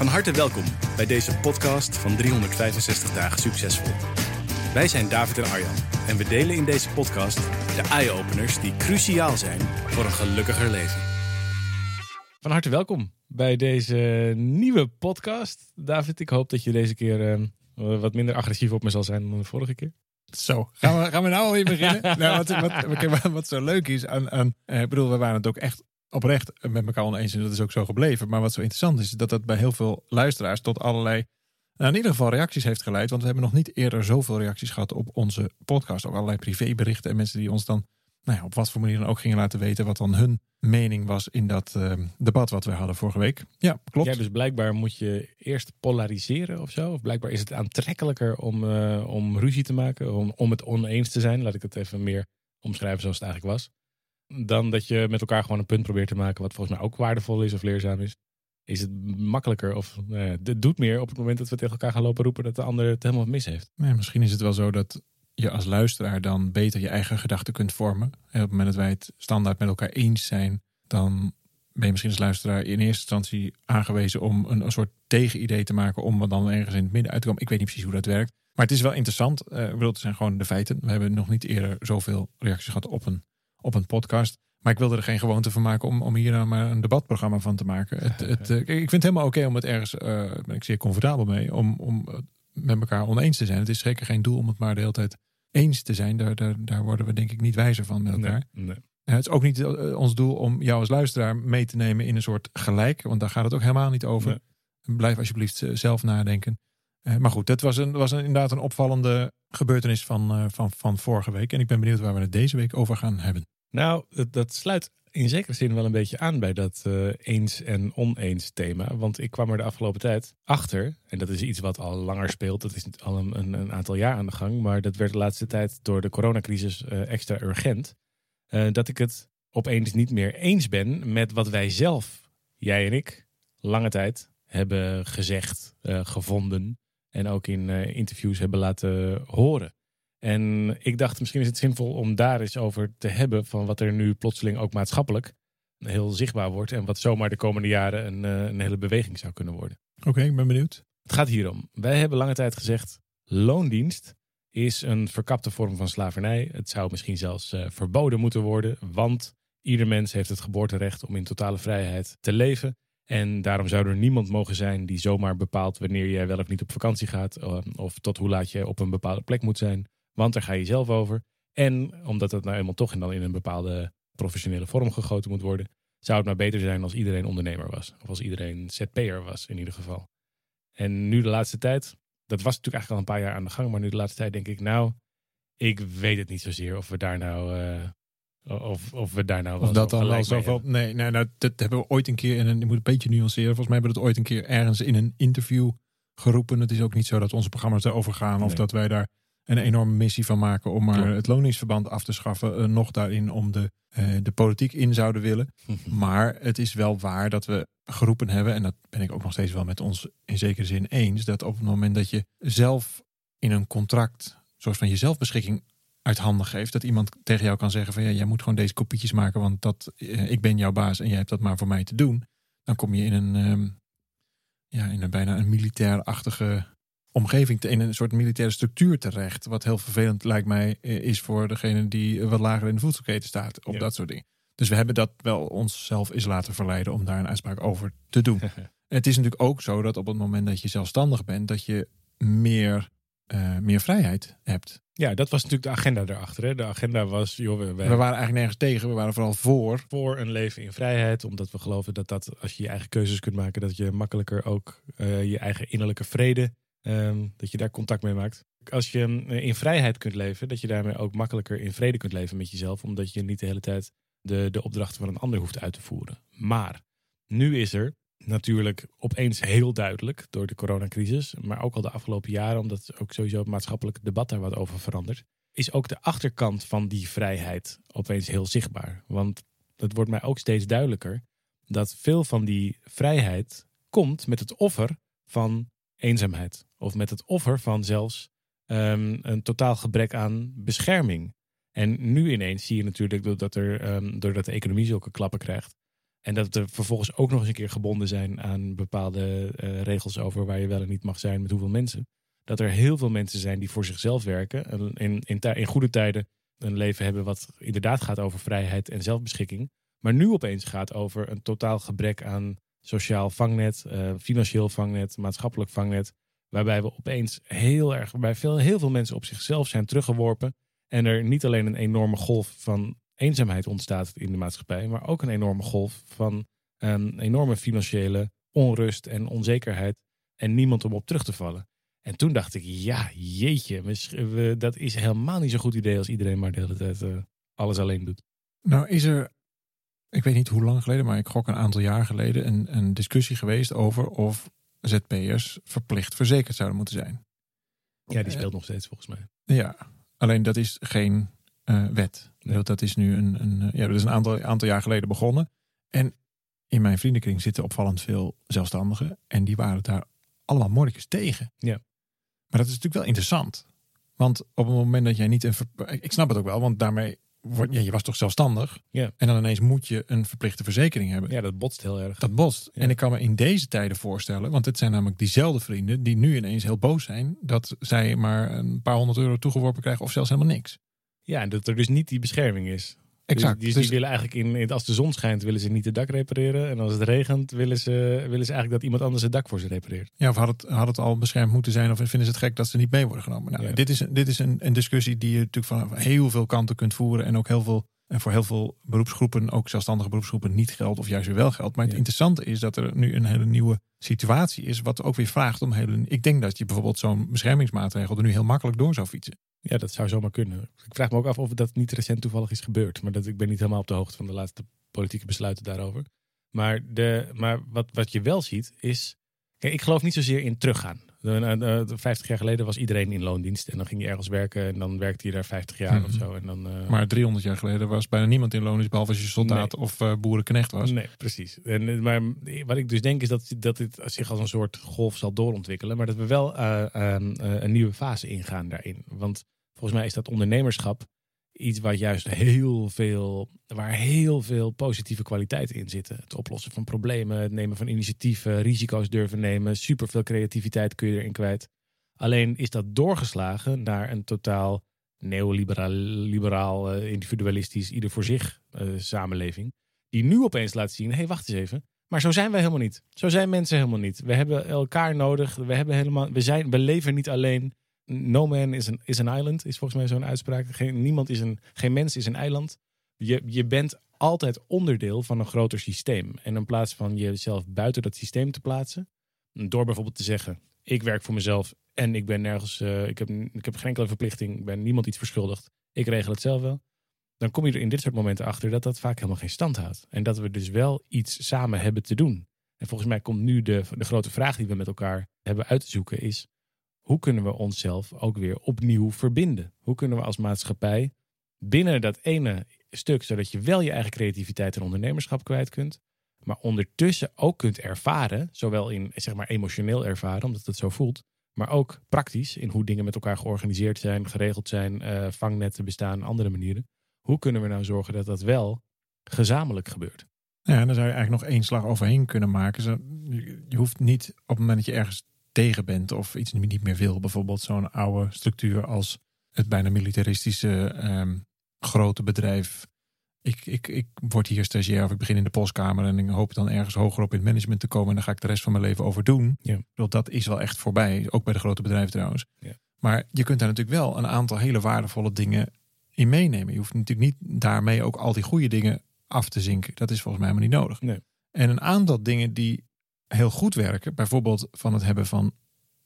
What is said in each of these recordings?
Van harte welkom bij deze podcast van 365 dagen succesvol. Wij zijn David en Arjan en we delen in deze podcast de eye-openers die cruciaal zijn voor een gelukkiger leven. Van harte welkom bij deze nieuwe podcast. David, ik hoop dat je deze keer eh, wat minder agressief op me zal zijn dan de vorige keer. Zo, gaan we, gaan we nou alweer beginnen? nou, wat, wat, wat, wat, zo leuk is aan, aan eh, ik bedoel, we waren het ook echt oprecht met elkaar oneens en dat is ook zo gebleven. Maar wat zo interessant is, dat dat bij heel veel luisteraars tot allerlei, nou in ieder geval reacties heeft geleid. Want we hebben nog niet eerder zoveel reacties gehad op onze podcast. Ook allerlei privéberichten en mensen die ons dan nou ja, op wat voor manier dan ook gingen laten weten wat dan hun mening was in dat uh, debat wat we hadden vorige week. Ja, klopt. Ja, dus blijkbaar moet je eerst polariseren of zo. Of blijkbaar is het aantrekkelijker om, uh, om ruzie te maken, om, om het oneens te zijn. Laat ik het even meer omschrijven zoals het eigenlijk was. Dan dat je met elkaar gewoon een punt probeert te maken wat volgens mij ook waardevol is of leerzaam is. Is het makkelijker of uh, doet meer op het moment dat we tegen elkaar gaan lopen roepen dat de ander het helemaal mis heeft. Misschien is het wel zo dat je als luisteraar dan beter je eigen gedachten kunt vormen. En op het moment dat wij het standaard met elkaar eens zijn, dan ben je misschien als luisteraar in eerste instantie aangewezen om een, soort tegenidee te maken om dan ergens in het midden uit te komen. Ik weet niet precies hoe dat werkt. Maar het is wel interessant. Uh, bedoel, zijn gewoon de feiten. We hebben nog niet eerder zoveel reacties gehad op een, op een podcast. Maar ik wilde er geen gewoonte van maken om, om hier nou maar een debatprogramma van te maken. Het, het, uh, ik vind het helemaal oké om het ergens, uh, ben ik zeer comfortabel mee, om, om met elkaar oneens te zijn. Het is zeker geen doel om het maar de hele tijd eens te zijn. Daar, daar, daar worden we denk ik niet wijzer van met elkaar. Nee, nee. Het is ook niet uh, ons doel om jou als luisteraar mee te nemen in een soort gelijk. Want daar gaat het ook helemaal niet over. Nee. Blijf alsjeblieft zelf nadenken. Uh, maar goed, dat was, een, was inderdaad een opvallende gebeurtenis van, uh, van, van vorige week. En ik ben benieuwd waar we het deze week over gaan hebben. Nou, dat, sluit in zekere zin wel een beetje aan bij dat uh, eens en oneens thema. Want ik kwam er de afgelopen tijd achter, en dat is iets wat al langer speelt, dat is al een, een, aantal jaar aan de gang, maar dat werd de laatste tijd door de coronacrisis extra urgent, dat ik het opeens niet meer eens ben met wat wij zelf, jij en ik, lange tijd hebben gezegd, gevonden en ook in interviews hebben laten horen. En ik dacht, misschien is het zinvol om daar eens over te hebben. Van wat er nu plotseling ook maatschappelijk heel zichtbaar wordt. En wat zomaar de komende jaren een, een hele beweging zou kunnen worden. Oké, okay, ik ben benieuwd. Het gaat hierom. Wij hebben lange tijd gezegd: loondienst is een verkapte vorm van slavernij. Het zou misschien zelfs uh, verboden moeten worden. Want ieder mens heeft het geboorterecht om in totale vrijheid te leven. En daarom zou er niemand mogen zijn die zomaar bepaalt wanneer jij wel of niet op vakantie gaat. Of tot hoe laat je op een bepaalde plek moet zijn. Want daar ga je zelf over. En omdat het nou eenmaal toch dan in een bepaalde professionele vorm gegoten moet worden, zou het maar beter zijn als iedereen ondernemer was. Of als iedereen ZP'er was in ieder geval. En nu de laatste tijd, dat was natuurlijk eigenlijk al een paar jaar aan de gang, maar nu de laatste tijd denk ik, nou, ik weet het niet zozeer of we daar nou. Uh, of, of we daar nou wel of dat dan wel zoveel. Nee, nee nou, dat hebben we ooit een keer. En ik moet een beetje nuanceren. Volgens mij hebben we het ooit een keer ergens in een interview geroepen. Het is ook niet zo dat onze programma's daarover gaan. Nee. Of dat wij daar een enorme missie van maken om maar het loningsverband af te schaffen. Uh, nog daarin om de, uh, de politiek in zouden willen. maar het is wel waar dat we geroepen hebben, en dat ben ik ook nog steeds wel met ons in zekere zin eens, dat op het moment dat je zelf in een contract, zoals van je zelfbeschikking uit handen geeft, dat iemand tegen jou kan zeggen van ja, jij moet gewoon deze kopietjes maken, want dat, uh, ik ben jouw baas en jij hebt dat maar voor mij te doen. Dan kom je in een, um, ja, in een bijna een militair-achtige omgeving in een soort militaire structuur terecht. Wat heel vervelend lijkt mij is voor degene die wat lager in de voedselketen staat. Op ja. dat soort dingen. Dus we hebben dat wel onszelf eens laten verleiden om daar een uitspraak over te doen. het is natuurlijk ook zo dat op het moment dat je zelfstandig bent, dat je meer, uh, meer vrijheid hebt. Ja, dat was natuurlijk de agenda erachter. Hè? De agenda was, joh, we, we, waren eigenlijk nergens tegen. We waren vooral voor. Voor een leven in vrijheid. Omdat we geloven dat, dat als je je eigen keuzes kunt maken, dat je makkelijker ook uh, je eigen innerlijke vrede Um, dat je daar contact mee maakt. Als je in vrijheid kunt leven, dat je daarmee ook makkelijker in vrede kunt leven met jezelf, omdat je niet de hele tijd de, de opdrachten van een ander hoeft uit te voeren. Maar nu is er natuurlijk opeens heel duidelijk door de coronacrisis, maar ook al de afgelopen jaren, omdat ook sowieso het maatschappelijke debat daar wat over verandert, is ook de achterkant van die vrijheid opeens heel zichtbaar. Want het wordt mij ook steeds duidelijker dat veel van die vrijheid komt met het offer van eenzaamheid. Of met het offer van zelfs um, een totaal gebrek aan bescherming. En nu ineens zie je natuurlijk doordat, er, um, doordat de economie zulke klappen krijgt. En dat er vervolgens ook nog eens een keer gebonden zijn aan bepaalde uh, regels over waar je wel en niet mag zijn met hoeveel mensen. Dat er heel veel mensen zijn die voor zichzelf werken. En in, in, in goede tijden een leven hebben wat inderdaad gaat over vrijheid en zelfbeschikking. Maar nu opeens gaat over een totaal gebrek aan sociaal vangnet, uh, financieel vangnet, maatschappelijk vangnet. Waarbij we opeens heel erg, bij veel, heel veel mensen op zichzelf zijn teruggeworpen. En er niet alleen een enorme golf van eenzaamheid ontstaat in de maatschappij, maar ook een enorme golf van een enorme financiële onrust en onzekerheid. En niemand om op terug te vallen. En toen dacht ik, ja, jeetje, we, dat is helemaal niet zo'n goed idee als iedereen maar de hele tijd uh, alles alleen doet. Nou, is er, ik weet niet hoe lang geleden, maar ik gok een aantal jaar geleden, een, een discussie geweest over of ZP'ers verplicht verzekerd zouden moeten zijn. Ja, die speelt nog steeds volgens mij. Ja, alleen dat is geen wet. Nee. Dat is nu een, een, ja, dat is een aantal, aantal jaar geleden begonnen. En in mijn vriendenkring zitten opvallend veel zelfstandigen. En die waren daar allemaal moordjes tegen. Ja. Maar dat is natuurlijk wel interessant. Want op het moment dat jij niet een. Ik snap het ook wel, want daarmee word, ja, je was toch zelfstandig. Ja. En dan ineens moet je een verplichte verzekering hebben. Ja, dat botst heel erg. Dat botst. Ja. En ik kan me in deze tijden voorstellen, want het zijn namelijk diezelfde vrienden die nu ineens heel boos zijn dat zij maar een paar honderd euro toegeworpen krijgen of zelfs helemaal niks. Ja, en dat er dus niet die bescherming is. Exact. Dus, dus, die willen eigenlijk in, als de zon schijnt, willen ze niet het dak repareren. En als het regent, willen ze, willen ze eigenlijk dat iemand anders het dak voor ze repareert. Ja, of had het, had het al beschermd moeten zijn? Of vinden ze het gek dat ze niet mee worden genomen? Nou, Ja. Dit is, dit is een, een discussie die je natuurlijk van heel veel kanten kunt voeren. En ook heel veel, en voor heel veel beroepsgroepen, ook zelfstandige beroepsgroepen, niet geldt of juist weer wel geldt. Maar het Ja. interessante is dat er nu een hele nieuwe situatie is. Wat ook weer vraagt om hele. Ik denk dat je bijvoorbeeld zo'n beschermingsmaatregel er nu heel makkelijk door zou fietsen. Ja, dat zou zomaar kunnen. Ik vraag me ook af of dat niet recent toevallig is gebeurd. Maar dat, ik ben niet helemaal op de hoogte van de laatste politieke besluiten daarover. Maar, de, maar wat, wat je wel ziet is... Kijk, ik geloof niet zozeer in teruggaan. De, de, de 50 jaar geleden was iedereen in loondienst. En dan ging je ergens werken en dan werkte je daar 50 jaar Mhm. of zo. En dan, eh, Maar 300 jaar geleden was bijna niemand in loondienst, behalve als je soldaat of uh, boerenknecht was. Nee, precies. En, eh, maar wat ik dus denk is dat, dat dit zich als een soort golf zal doorontwikkelen. Maar dat we wel uh, een nieuwe fase ingaan daarin. Want volgens mij is dat ondernemerschap iets waar juist heel veel, waar heel veel positieve kwaliteiten in zitten. Het oplossen van problemen, het nemen van initiatieven, risico's durven nemen. Superveel creativiteit kun je erin kwijt. Alleen is dat doorgeslagen naar een totaal neoliberaal, liberaal, uh, individualistisch, ieder voor zich uh, samenleving. Die nu opeens laat zien, hé hey, wacht eens even. Maar zo zijn wij helemaal niet. Zo zijn mensen helemaal niet. We hebben elkaar nodig. We, hebben helemaal, we, zijn, we leven niet alleen. No man is an, is an island, is volgens mij zo'n uitspraak. Geen, niemand is een, geen mens is een eiland. Je, je bent altijd onderdeel van een groter systeem. En in plaats van jezelf buiten dat systeem te plaatsen, door bijvoorbeeld te zeggen: Ik werk voor mezelf en ik ben nergens, uh, ik, heb, ik heb geen enkele verplichting, ik ben niemand iets verschuldigd. Ik regel het zelf wel. Dan kom je er in dit soort momenten achter dat dat vaak helemaal geen stand houdt. En dat we dus wel iets samen hebben te doen. En volgens mij komt nu de, de grote vraag die we met elkaar hebben uit te zoeken: is hoe kunnen we onszelf ook weer opnieuw verbinden? Hoe kunnen we als maatschappij binnen dat ene stuk, zodat je wel je eigen creativiteit en ondernemerschap kwijt kunt, maar ondertussen ook kunt ervaren, zowel in zeg maar emotioneel ervaren, omdat het zo voelt, maar ook praktisch in hoe dingen met elkaar georganiseerd zijn, geregeld zijn, uh, vangnetten bestaan, andere manieren. Hoe kunnen we nou zorgen dat dat wel gezamenlijk gebeurt? Ja, en dan zou je eigenlijk nog één slag overheen kunnen maken. Je hoeft niet op het moment dat je ergens tegen bent of iets niet meer wil, bijvoorbeeld zo'n oude structuur als het bijna militaristische um, grote bedrijf. Ik, ik, ik word hier stagiair of ik begin in de postkamer en ik hoop dan ergens hoger op in het management te komen en dan ga ik de rest van mijn leven over doen. Ja. Dat is wel echt voorbij, ook bij de grote bedrijven trouwens. Ja. Maar je kunt daar natuurlijk wel een aantal hele waardevolle dingen in meenemen. Je hoeft natuurlijk niet daarmee ook al die goede dingen af te zinken. Dat is volgens mij helemaal niet nodig. Nee. En een aantal dingen die heel goed werken, bijvoorbeeld van het hebben van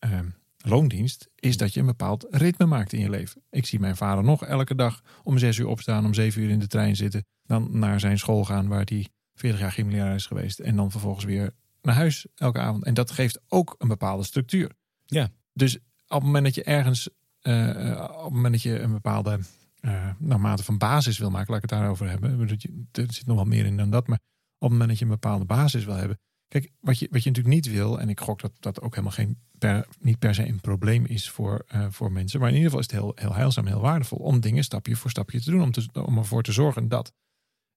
uh, loondienst, is dat je een bepaald ritme maakt in je leven. Ik zie mijn vader nog elke dag om zes uur opstaan, om zeven uur in de trein zitten, dan naar zijn school gaan waar hij 40 jaar gymleraar is geweest en dan vervolgens weer naar huis elke avond. En dat geeft ook een bepaalde structuur. Ja. Dus op het moment dat je ergens, eh, eh, op het moment dat je een bepaalde uh, nou, mate van basis wil maken, laat ik het daarover hebben. Er zit nog wel meer in dan dat. Maar op het moment dat je een bepaalde basis wil hebben. Kijk, wat je, wat je natuurlijk niet wil, en ik gok dat dat ook helemaal geen per, niet per se een probleem is voor, uh, voor mensen. Maar in ieder geval is het heel, heel heilzaam, heel waardevol om dingen stapje voor stapje te doen. Om, te, om ervoor te zorgen dat.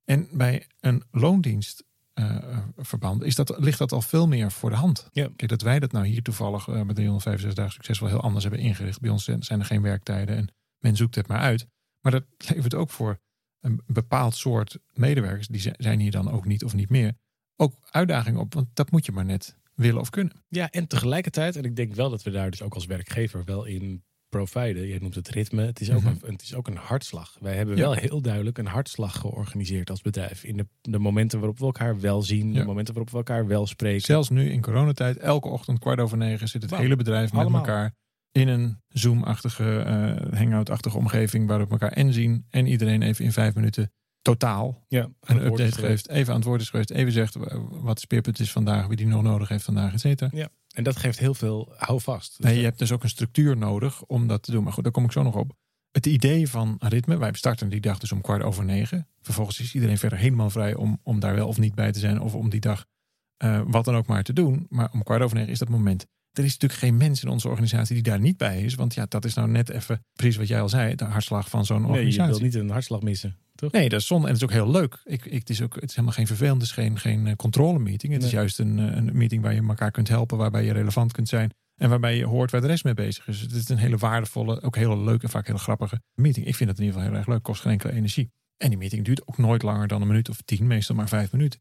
En bij een loondienst uh, verband, is dat, ligt dat al veel meer voor de hand. Ja. Kijk, dat wij dat nou hier toevallig uh, met 365 dagen succesvol heel anders hebben ingericht. Bij ons zijn er geen werktijden en men zoekt het maar uit. Maar dat levert ook voor een bepaald soort medewerkers, die zijn hier dan ook niet of niet meer, ook uitdagingen op. Want dat moet je maar net willen of kunnen. Ja, en tegelijkertijd, en ik denk wel dat we daar dus ook als werkgever wel in providen. Je noemt het ritme. Het is ook, Mhm. een, het is ook een hartslag. Wij hebben Ja. wel heel duidelijk een hartslag georganiseerd als bedrijf. In de, de momenten waarop we elkaar wel zien. Ja. De momenten waarop we elkaar wel spreken. Zelfs nu in coronatijd, elke ochtend kwart over negen zit het hele bedrijf met elkaar in een Zoom-achtige, eh, hangout-achtige omgeving waarop we elkaar en zien en iedereen even in vijf minuten totaal ja, een update geeft, even aan het woord is geweest, even zegt wat het speerpunt is vandaag, wie die nog nodig heeft vandaag, et cetera. En dat geeft heel veel houvast. Dus Nee, je hebt dus ook een structuur nodig om dat te doen. Maar goed, daar kom ik zo nog op. Het idee van ritme, wij starten die dag dus om kwart over negen. Vervolgens is iedereen verder helemaal vrij om, om daar wel of niet bij te zijn. Of om die dag eh, wat dan ook maar te doen. Maar om kwart over negen is dat moment. Er is natuurlijk geen mens in onze organisatie die daar niet bij is. Want ja, dat is nou net even precies wat jij al zei. De hartslag van zo'n nee, je organisatie. wil niet een hartslag missen. Toch? Nee, dat is zonde. En het is ook heel leuk. Ik, ik, het, is ook, het is helemaal geen vervelend. Het is geen, geen eh, controlemeeting. Het is juist een, eh, een meeting waar je elkaar kunt helpen. Waarbij je relevant kunt zijn. En waarbij je hoort waar de rest mee bezig is. Het is een hele waardevolle, ook hele leuke en vaak hele grappige meeting. Ik vind het in ieder geval heel erg leuk. Kost geen enkele energie. En die meeting duurt ook nooit langer dan een minuut of tien. Meestal maar vijf minuten.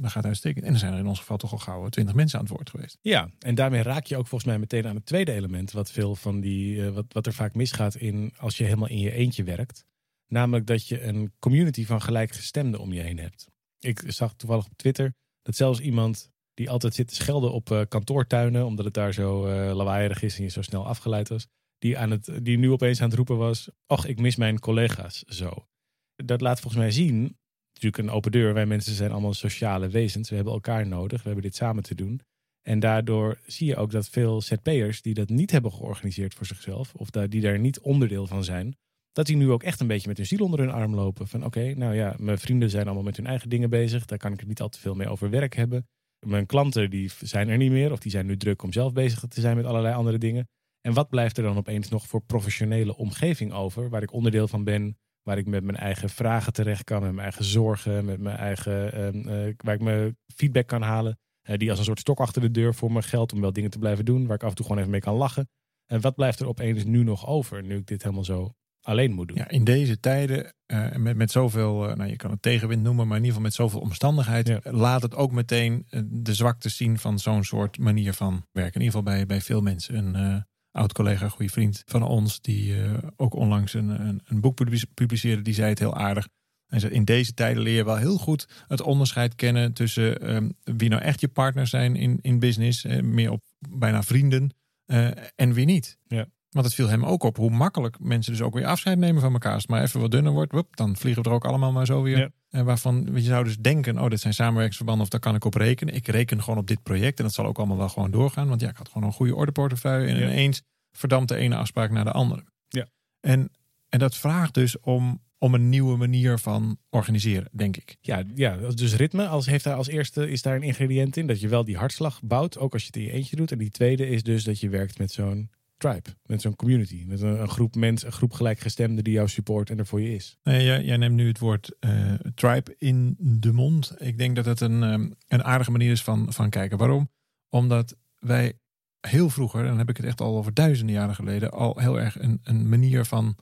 Dat gaat uitstekend. En dan zijn er in ons geval toch al gauw twintig mensen aan het woord geweest. Ja, en daarmee raak je ook volgens mij meteen aan het tweede element. Wat veel van die, eh, wat, wat er vaak misgaat in als je helemaal in je eentje werkt. Namelijk dat je een community van gelijkgestemden om je heen hebt. Ik zag toevallig op Twitter dat zelfs iemand die altijd zit te schelden op eh, kantoortuinen, omdat het daar zo eh lawaaierig is en je zo snel afgeleid was, die, aan het, die nu opeens aan het roepen was: Och, ik mis mijn collega's zo. Dat laat volgens mij zien, natuurlijk een open deur. Wij mensen zijn allemaal sociale wezens. We hebben elkaar nodig. We hebben dit samen te doen. En daardoor zie je ook dat veel ZP'ers die dat niet hebben georganiseerd voor zichzelf, of die daar niet onderdeel van zijn, dat die nu ook echt een beetje met hun ziel onder hun arm lopen. Van oké, nou ja, mijn vrienden zijn allemaal met hun eigen dingen bezig. Daar kan ik het niet al te veel mee over werk hebben. Mijn klanten die zijn er niet meer, of die zijn nu druk om zelf bezig te zijn met allerlei andere dingen. En wat blijft er dan opeens nog voor professionele omgeving over, waar ik onderdeel van ben, waar ik met mijn eigen vragen terecht kan, met mijn eigen zorgen, met mijn eigen, ehm, eh, waar ik mijn feedback kan halen. Eh, die als een soort stok achter de deur voor me geldt om wel dingen te blijven doen. Waar ik af en toe gewoon even mee kan lachen. En wat blijft er opeens nu nog over, nu ik dit helemaal zo alleen moet doen? Ja, in deze tijden, eh, met, met zoveel, nou je kan het tegenwind noemen, maar in ieder geval met zoveel omstandigheid, Ja. laat het ook meteen de zwakte zien van zo'n soort manier van werken. In ieder geval bij, bij veel mensen. Een oud collega, goede vriend van ons, die eh, ook onlangs een, een, een boek publice- publiceerde, die zei het heel aardig. Hij zei, in deze tijden leer je wel heel goed het onderscheid kennen tussen ehm, wie nou echt je partners zijn in, in business, meer op bijna vrienden, eh, en wie niet. Ja. Want het viel hem ook op hoe makkelijk mensen dus ook weer afscheid nemen van elkaar. Als het maar even wat dunner wordt, wup, dan vliegen we er ook allemaal maar zo weer. Ja. En waarvan je zou dus denken, oh, dit zijn samenwerkingsverbanden of daar kan ik op rekenen. Ik reken gewoon op dit project en dat zal ook allemaal wel gewoon doorgaan. Want ja, ik had gewoon een goede ordeportefeuille en Ja. ineens verdampt de ene afspraak naar de andere. Ja. En, en dat vraagt dus om, om een nieuwe manier van organiseren, denk ik. Ja, ja, dus ritme als, heeft daar als eerste is daar een ingrediënt in. Dat je wel die hartslag bouwt, ook als je het in je eentje doet. En die tweede is dus dat je werkt met zo'n tribe, met zo'n community. Met een, een groep mensen, een groep gelijkgestemden die jou support en er voor je is. Nee, jij, jij neemt nu het woord eh, tribe in de mond. Ik denk dat het een, ehm, een aardige manier is van, van kijken. Waarom? Omdat wij heel vroeger, en dan heb ik het echt al over duizenden jaren geleden, al heel erg een, een manier van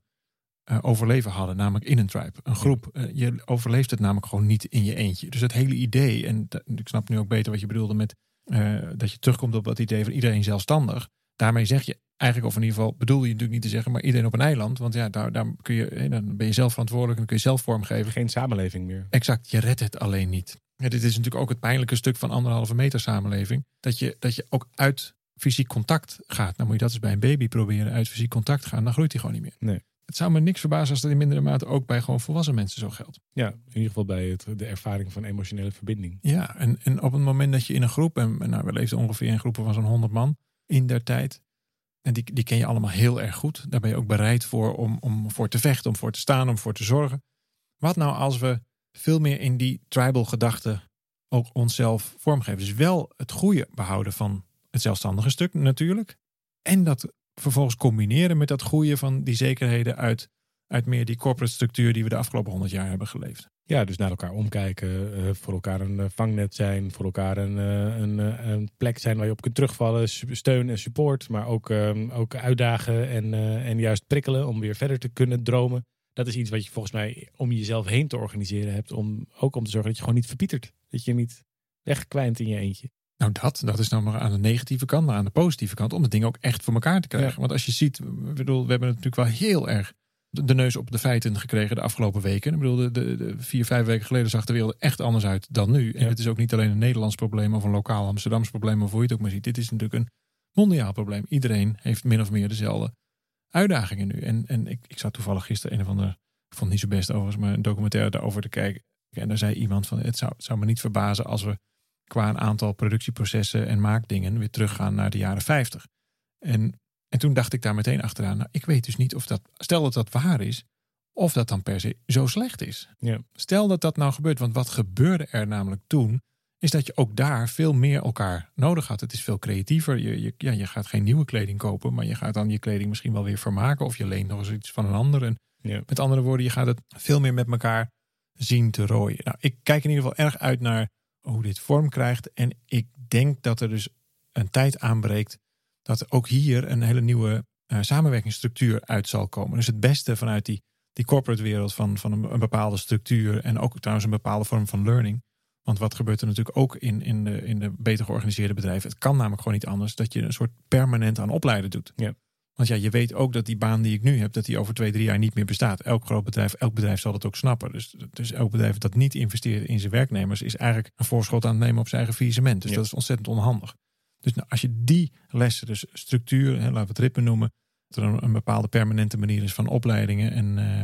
eh, overleven hadden, namelijk in een tribe. Een groep. Eh, je overleeft het namelijk gewoon niet in je eentje. Dus het hele idee, en ik snap nu ook beter wat je bedoelde met dat je terugkomt op dat idee van iedereen zelfstandig. Daarmee zeg je eigenlijk, of in ieder geval bedoel je natuurlijk niet te zeggen, maar iedereen op een eiland. Want ja, daar, daar kun je, dan ben je zelf verantwoordelijk en kun je zelf vormgeven. Geen samenleving meer. Exact, je redt het alleen niet. Ja, dit is natuurlijk ook het pijnlijke stuk van anderhalve meter samenleving. Dat je, dat je ook uit fysiek contact gaat. Nou moet je dat eens bij een baby proberen. Uit fysiek contact gaan, dan groeit hij gewoon niet meer. Nee. het zou me niks verbazen als dat in mindere mate ook bij gewoon volwassen mensen zo geldt. Ja, in ieder geval bij het, de ervaring van emotionele verbinding. Ja, en, en op het moment dat je in een groep, en nou, we leefden ongeveer in groepen van zo'n 100 man in der tijd. En die, die ken je allemaal heel erg goed. Daar ben je ook bereid voor om, om voor te vechten, om voor te staan, om voor te zorgen. Wat nou als we veel meer in die tribal gedachte ook onszelf vormgeven? Dus wel het goede behouden van het zelfstandige stuk natuurlijk. En dat vervolgens combineren met dat goede van die zekerheden uit, uit meer die corporate structuur die we de afgelopen honderd jaar hebben geleefd. Ja, dus naar elkaar omkijken, uh, voor elkaar een uh, vangnet zijn, voor elkaar een, uh, een, een, plek zijn waar je op kunt terugvallen, steun en support, maar ook, ehm, ook uitdagen en, en juist prikkelen om weer verder te kunnen dromen. Dat is iets wat je volgens mij om jezelf heen te organiseren hebt, om ook om te zorgen dat je gewoon niet verpietert. Dat je niet wegkwijnt in je eentje. Nou, dat, dat is nou maar aan de negatieve kant, maar aan de positieve kant, om het ding ook echt voor elkaar te krijgen. Ja. Want als je ziet, bedoel, we hebben het natuurlijk wel heel erg de neus op de feiten gekregen de afgelopen weken. Ik bedoel, de, de, de, vier, vijf weken geleden zag de wereld echt anders uit dan nu. En het is ook niet alleen een Nederlands probleem of een lokaal Amsterdams probleem, of hoe je het ook maar ziet. Dit is natuurlijk een mondiaal probleem. Iedereen heeft min of meer dezelfde uitdagingen nu. En, en ik, ik zat toevallig gisteren een of andere, ik vond het niet zo best overigens, maar een documentaire daarover te kijken. En daar zei iemand van, het zou, het zou me niet verbazen als we qua een aantal productieprocessen en maakdingen weer teruggaan naar de jaren 50. En, en toen dacht ik daar meteen achteraan, nou, ik weet dus niet of dat, stel dat dat waar is, of dat dan per se zo slecht is. Ja. Stel dat dat nou gebeurt, want wat gebeurde er namelijk toen, is dat je ook daar veel meer elkaar nodig had. Het is veel creatiever. Je, je, ja, je gaat geen nieuwe kleding kopen, maar je gaat dan je kleding misschien wel weer vermaken of je leent nog eens iets van een ander. En Ja. met andere woorden, je gaat het veel meer met elkaar zien te rooien. Nou, ik kijk in ieder geval erg uit naar hoe dit vorm krijgt. En ik denk dat er dus een tijd aanbreekt dat ook hier een hele nieuwe uh, samenwerkingsstructuur uit zal komen. Dus het beste vanuit die, die corporate wereld van, van een, een, bepaalde structuur en ook trouwens een bepaalde vorm van learning. Want wat gebeurt er natuurlijk ook in, in, de, in de beter georganiseerde bedrijven? Het kan namelijk gewoon niet anders dat je een soort permanent aan opleiden doet. Ja. Want ja, je weet ook dat die baan die ik nu heb, dat die over twee, drie jaar niet meer bestaat. Elk groot bedrijf, elk bedrijf zal dat ook snappen. Dus, dus elk bedrijf dat niet investeert in zijn werknemers, is eigenlijk een voorschot aan het nemen op zijn eigen faillissement. Dus Ja. dat is ontzettend onhandig. Dus nou, als je die lessen, dus structuur, hè, laten we het ritme noemen, dat er een, een bepaalde permanente manier is van opleidingen en, eh,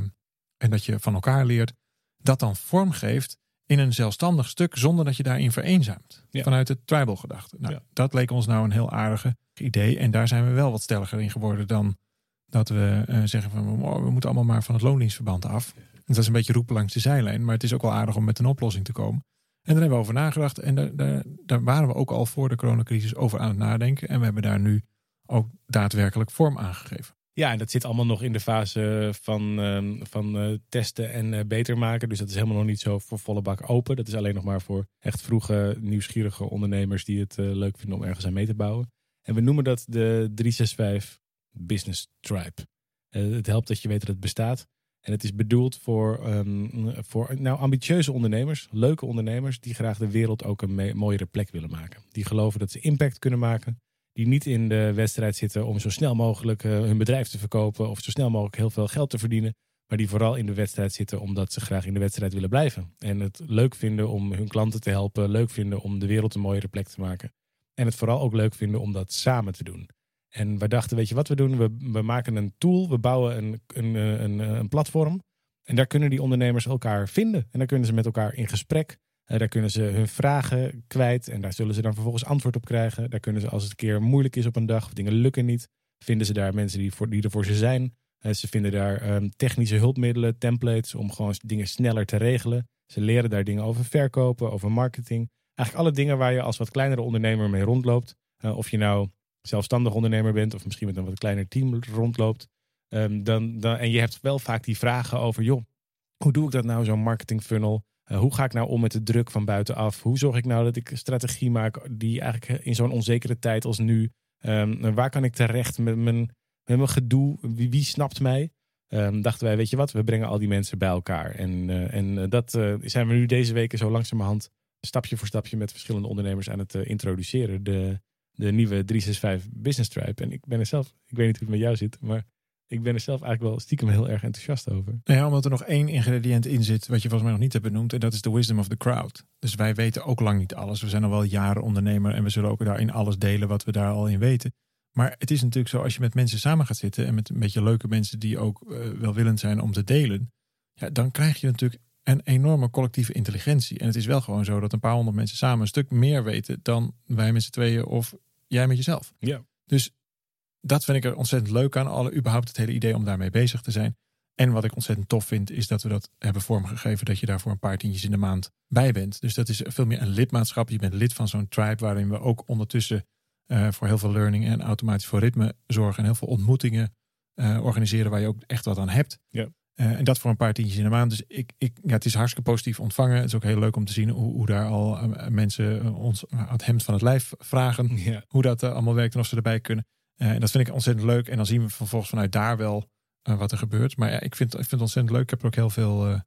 en dat je van elkaar leert, dat dan vormgeeft in een zelfstandig stuk zonder dat je daarin vereenzaamt. Ja. Vanuit het tribal gedachte. Nou, Ja. Dat leek ons nou een heel aardige idee. En daar zijn we wel wat stelliger in geworden dan dat we eh, zeggen van oh, we moeten allemaal maar van het loondienstverband af. En dat is een beetje roepen langs de zijlijn, maar het is ook wel aardig om met een oplossing te komen. En daar hebben we over nagedacht en daar, daar, waren we ook al voor de coronacrisis over aan het nadenken. En we hebben daar nu ook daadwerkelijk vorm aan gegeven. Ja, en dat zit allemaal nog in de fase van, ehm, van eh, testen en eh, beter maken. Dus dat is helemaal nog niet zo voor volle bak open. Dat is alleen nog maar voor echt vroege, nieuwsgierige ondernemers die het eh, leuk vinden om ergens aan mee te bouwen. En we noemen dat de 365 Business Tribe. Het helpt dat je weet dat het bestaat. En het is bedoeld voor, ehm, voor nou, ambitieuze ondernemers, leuke ondernemers, die graag de wereld ook een mooiere plek willen maken. Die geloven dat ze impact kunnen maken. Die niet in de wedstrijd zitten om zo snel mogelijk eh, hun bedrijf te verkopen of zo snel mogelijk heel veel geld te verdienen. Maar die vooral in de wedstrijd zitten omdat ze graag in de wedstrijd willen blijven. En het leuk vinden om hun klanten te helpen. Leuk vinden om de wereld een mooiere plek te maken. En het vooral ook leuk vinden om dat samen te doen. En we dachten, weet je wat we doen? We, we maken een tool, we bouwen een, een, eh, een, eh, een platform. En daar kunnen die ondernemers elkaar vinden. En daar kunnen ze met elkaar in gesprek. Eh, daar kunnen ze hun vragen kwijt. En daar zullen ze dan vervolgens antwoord op krijgen. Daar kunnen ze, als het een keer moeilijk is op een dag of dingen lukken niet, vinden ze daar mensen die, voor, die er voor ze zijn. Ze vinden daar ehm, technische hulpmiddelen, templates om gewoon dingen sneller te regelen. Ze leren daar dingen over verkopen, over marketing. Eigenlijk alle dingen waar je als wat kleinere ondernemer mee rondloopt. Of je nou zelfstandig ondernemer bent of misschien met een wat kleiner team rondloopt. Ehm, dan, dan, en je hebt wel vaak die vragen over, joh, hoe doe ik dat nou, zo'n marketing funnel? Eh, hoe ga ik nou om met de druk van buitenaf? Hoe zorg ik nou dat ik een strategie maak die eigenlijk in zo'n onzekere tijd als nu, ehm, waar kan ik terecht met mijn, met mijn gedoe? Wie, wie snapt mij? Ehm, dachten wij, weet je wat, we brengen al die mensen bij elkaar. En, eh, en eh, dat zijn we nu deze weken zo langzamerhand stapje voor stapje met verschillende ondernemers aan het introduceren. De, de nieuwe 365 Business Tribe. En ik ben er zelf, ik weet niet hoe het met jou zit, maar ik ben er zelf eigenlijk wel stiekem heel erg enthousiast over. Nou ja, omdat er nog één ingrediënt in zit wat je volgens mij nog niet hebt benoemd. En dat is de wisdom of the crowd. Dus wij weten ook lang niet alles. We zijn al wel jaren ondernemer en we zullen ook daarin alles delen wat we daar al in weten. Maar het is natuurlijk zo, als je met mensen samen gaat zitten en met een beetje leuke mensen die ook uh, welwillend zijn om te delen, ja, dan krijg je natuurlijk een enorme collectieve intelligentie. En het is wel gewoon zo dat een paar honderd mensen samen een stuk meer weten dan wij met z'n tweeën of jij met jezelf. Ja. Dus dat vind ik er ontzettend leuk aan. Alle, überhaupt het hele idee om daarmee bezig te zijn. En wat ik ontzettend tof vind, is dat we dat hebben vormgegeven. Dat je daar voor een paar tientjes in de maand bij bent. Dus dat is veel meer een lidmaatschap. Je bent lid van zo'n tribe waarin we ook ondertussen uh, voor heel veel learning en automatisch voor ritme zorgen. En heel veel ontmoetingen uh, organiseren waar je ook echt wat aan hebt. Ja. Uh, en dat voor een paar tientjes in de maand. Dus ik, ik, ja, het is hartstikke positief ontvangen. Het is ook heel leuk om te zien hoe, hoe daar al mensen ons het hemd van het lijf vragen. Ja. Hoe dat allemaal werkt en of ze erbij kunnen. en dat vind ik ontzettend leuk. En dan zien we vervolgens vanuit daar wel wat er gebeurt. Maar ja, ik vind, ik vind het ontzettend leuk. Ik heb er ook heel veel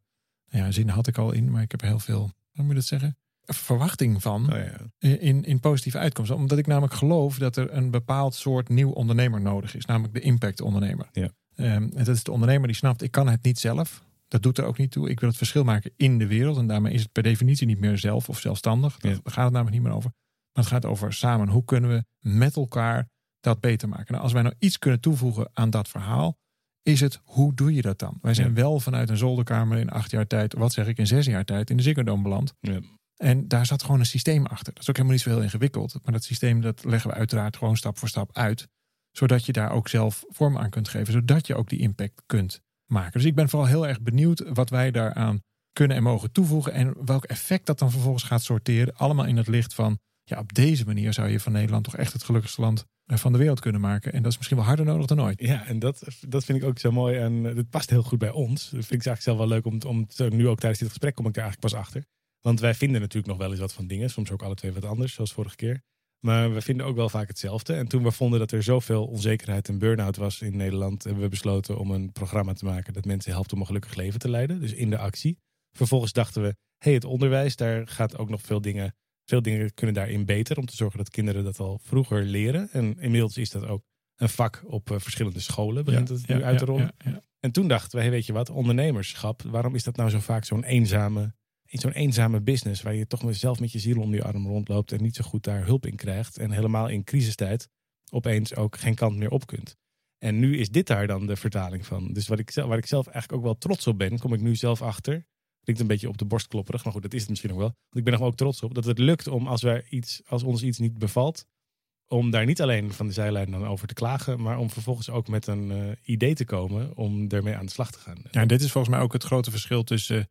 ja, zin had ik al in. Maar ik heb er heel veel, hoe moet je dat zeggen? verwachting van oh ja. in, in positieve uitkomsten. Omdat ik namelijk geloof dat er een bepaald soort nieuw ondernemer nodig is. Namelijk de impact ondernemer. Ja. Um, en dat is de ondernemer die snapt, ik kan het niet zelf. Dat doet er ook niet toe. Ik wil het verschil maken in de wereld. En daarmee is het per definitie niet meer zelf of zelfstandig. Daar Ja. gaat het namelijk niet meer over. Maar het gaat over samen. Hoe kunnen we met elkaar dat beter maken? Nou, als wij nou iets kunnen toevoegen aan dat verhaal, is het hoe doe je dat dan? Wij zijn Ja. wel vanuit een zolderkamer in acht jaar tijd, wat zeg ik, in zes jaar tijd in de Ziggo beland. Ja. En daar zat gewoon een systeem achter. Dat is ook helemaal niet zo heel ingewikkeld. Maar dat systeem dat leggen we uiteraard gewoon stap voor stap uit. Zodat je daar ook zelf vorm aan kunt geven. Zodat je ook die impact kunt maken. Dus ik ben vooral heel erg benieuwd wat wij daaraan kunnen en mogen toevoegen. En welk effect dat dan vervolgens gaat sorteren. Allemaal in het licht van, ja op deze manier zou je van Nederland toch echt het gelukkigste land eh, van de wereld kunnen maken. En dat is misschien wel harder nodig dan ooit. Ja, en dat, dat vind ik ook zo mooi. En het past heel goed bij ons. Dat vind ik eigenlijk zelf wel leuk om, om nu ook tijdens dit gesprek kom ik daar eigenlijk pas achter. Want wij vinden natuurlijk nog wel eens wat van dingen. Soms ook alle twee wat anders, zoals vorige keer. Maar we vinden ook wel vaak hetzelfde. En toen we vonden dat er zoveel onzekerheid en burn-out was in Nederland, hebben we besloten om een programma te maken dat mensen helpt om een gelukkig leven te leiden. Dus in de actie. Vervolgens dachten we, hey, het onderwijs, daar gaat ook nog veel dingen, veel dingen kunnen daarin beter. Om te zorgen dat kinderen dat al vroeger leren. En inmiddels is dat ook een vak op eh, verschillende scholen, begint het nu uit te rollen. ja. En toen dachten we, hey, weet je wat, ondernemerschap, waarom is dat nou zo vaak zo'n eenzame, zo'n eenzame business waar je toch zelf met je ziel om je arm rondloopt en niet zo goed daar hulp in krijgt en helemaal in crisistijd opeens ook geen kant meer op kunt. En nu is dit daar dan de vertaling van. Dus wat ik waar ik zelf eigenlijk ook wel trots op ben, kom ik nu zelf achter. Klinkt een beetje op de borst klopperig, maar goed, dat is het misschien ook wel. Want ik ben er ook trots op dat het lukt om als, wij iets, als ons iets niet bevalt, om daar niet alleen van de zijlijn dan over te klagen, maar om vervolgens ook met een eh, idee te komen om ermee aan de slag te gaan. Ja, en dit is volgens mij ook het grote verschil tussen eh,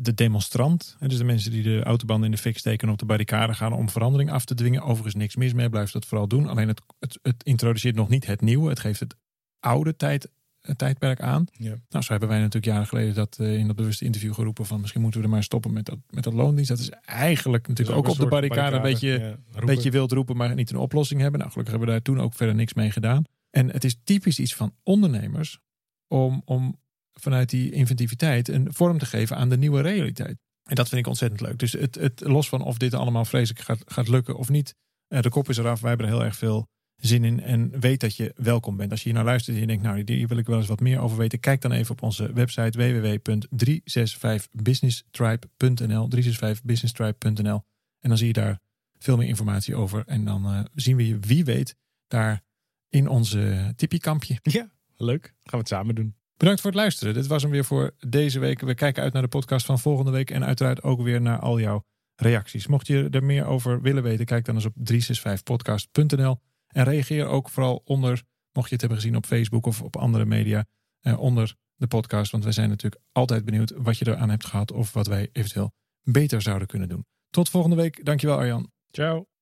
de demonstrant, dus de mensen die de autobanden in de fik steken en op de barricade gaan om verandering af te dwingen. Overigens niks mis mee, blijf dat vooral doen. Alleen het, het, het introduceert nog niet het nieuwe, het geeft het oude tijd, het tijdperk aan. Ja. Nou, zo hebben wij natuurlijk jaren geleden dat eh, in dat bewuste interview geroepen van misschien moeten we er maar stoppen met dat, met dat loondienst. Dat is eigenlijk natuurlijk ook, op de barricade, een beetje een beetje wild roepen, maar niet een oplossing hebben. Nou, gelukkig hebben we daar toen ook verder niks mee gedaan. En het is typisch iets van ondernemers om, om vanuit die inventiviteit een vorm te geven aan de nieuwe realiteit. En dat vind ik ontzettend leuk. Dus het, het los van of dit allemaal vreselijk gaat, gaat lukken of niet. eh, de kop is eraf. Wij hebben er heel erg veel zin in. En weet dat je welkom bent. Als je hier naar luistert en je denkt, nou, hier wil ik wel eens wat meer over weten. Kijk dan even op onze website www.365businesstribe.nl 365businesstribe.nl En dan zie je daar veel meer informatie over. En dan eh, zien we je, wie weet, daar in onze tippie-kampje. Ja, leuk. Gaan we het samen doen. Bedankt voor het luisteren. Dit was hem weer voor deze week. We kijken uit naar de podcast van volgende week. En uiteraard ook weer naar al jouw reacties. Mocht je er meer over willen weten, kijk dan eens op 365podcast.nl. En reageer ook vooral onder, mocht je het hebben gezien op Facebook of op andere media, eh, onder de podcast. Want wij zijn natuurlijk altijd benieuwd wat je eraan hebt gehad of wat wij eventueel beter zouden kunnen doen. Tot volgende week. Dankjewel Arjan. Ciao.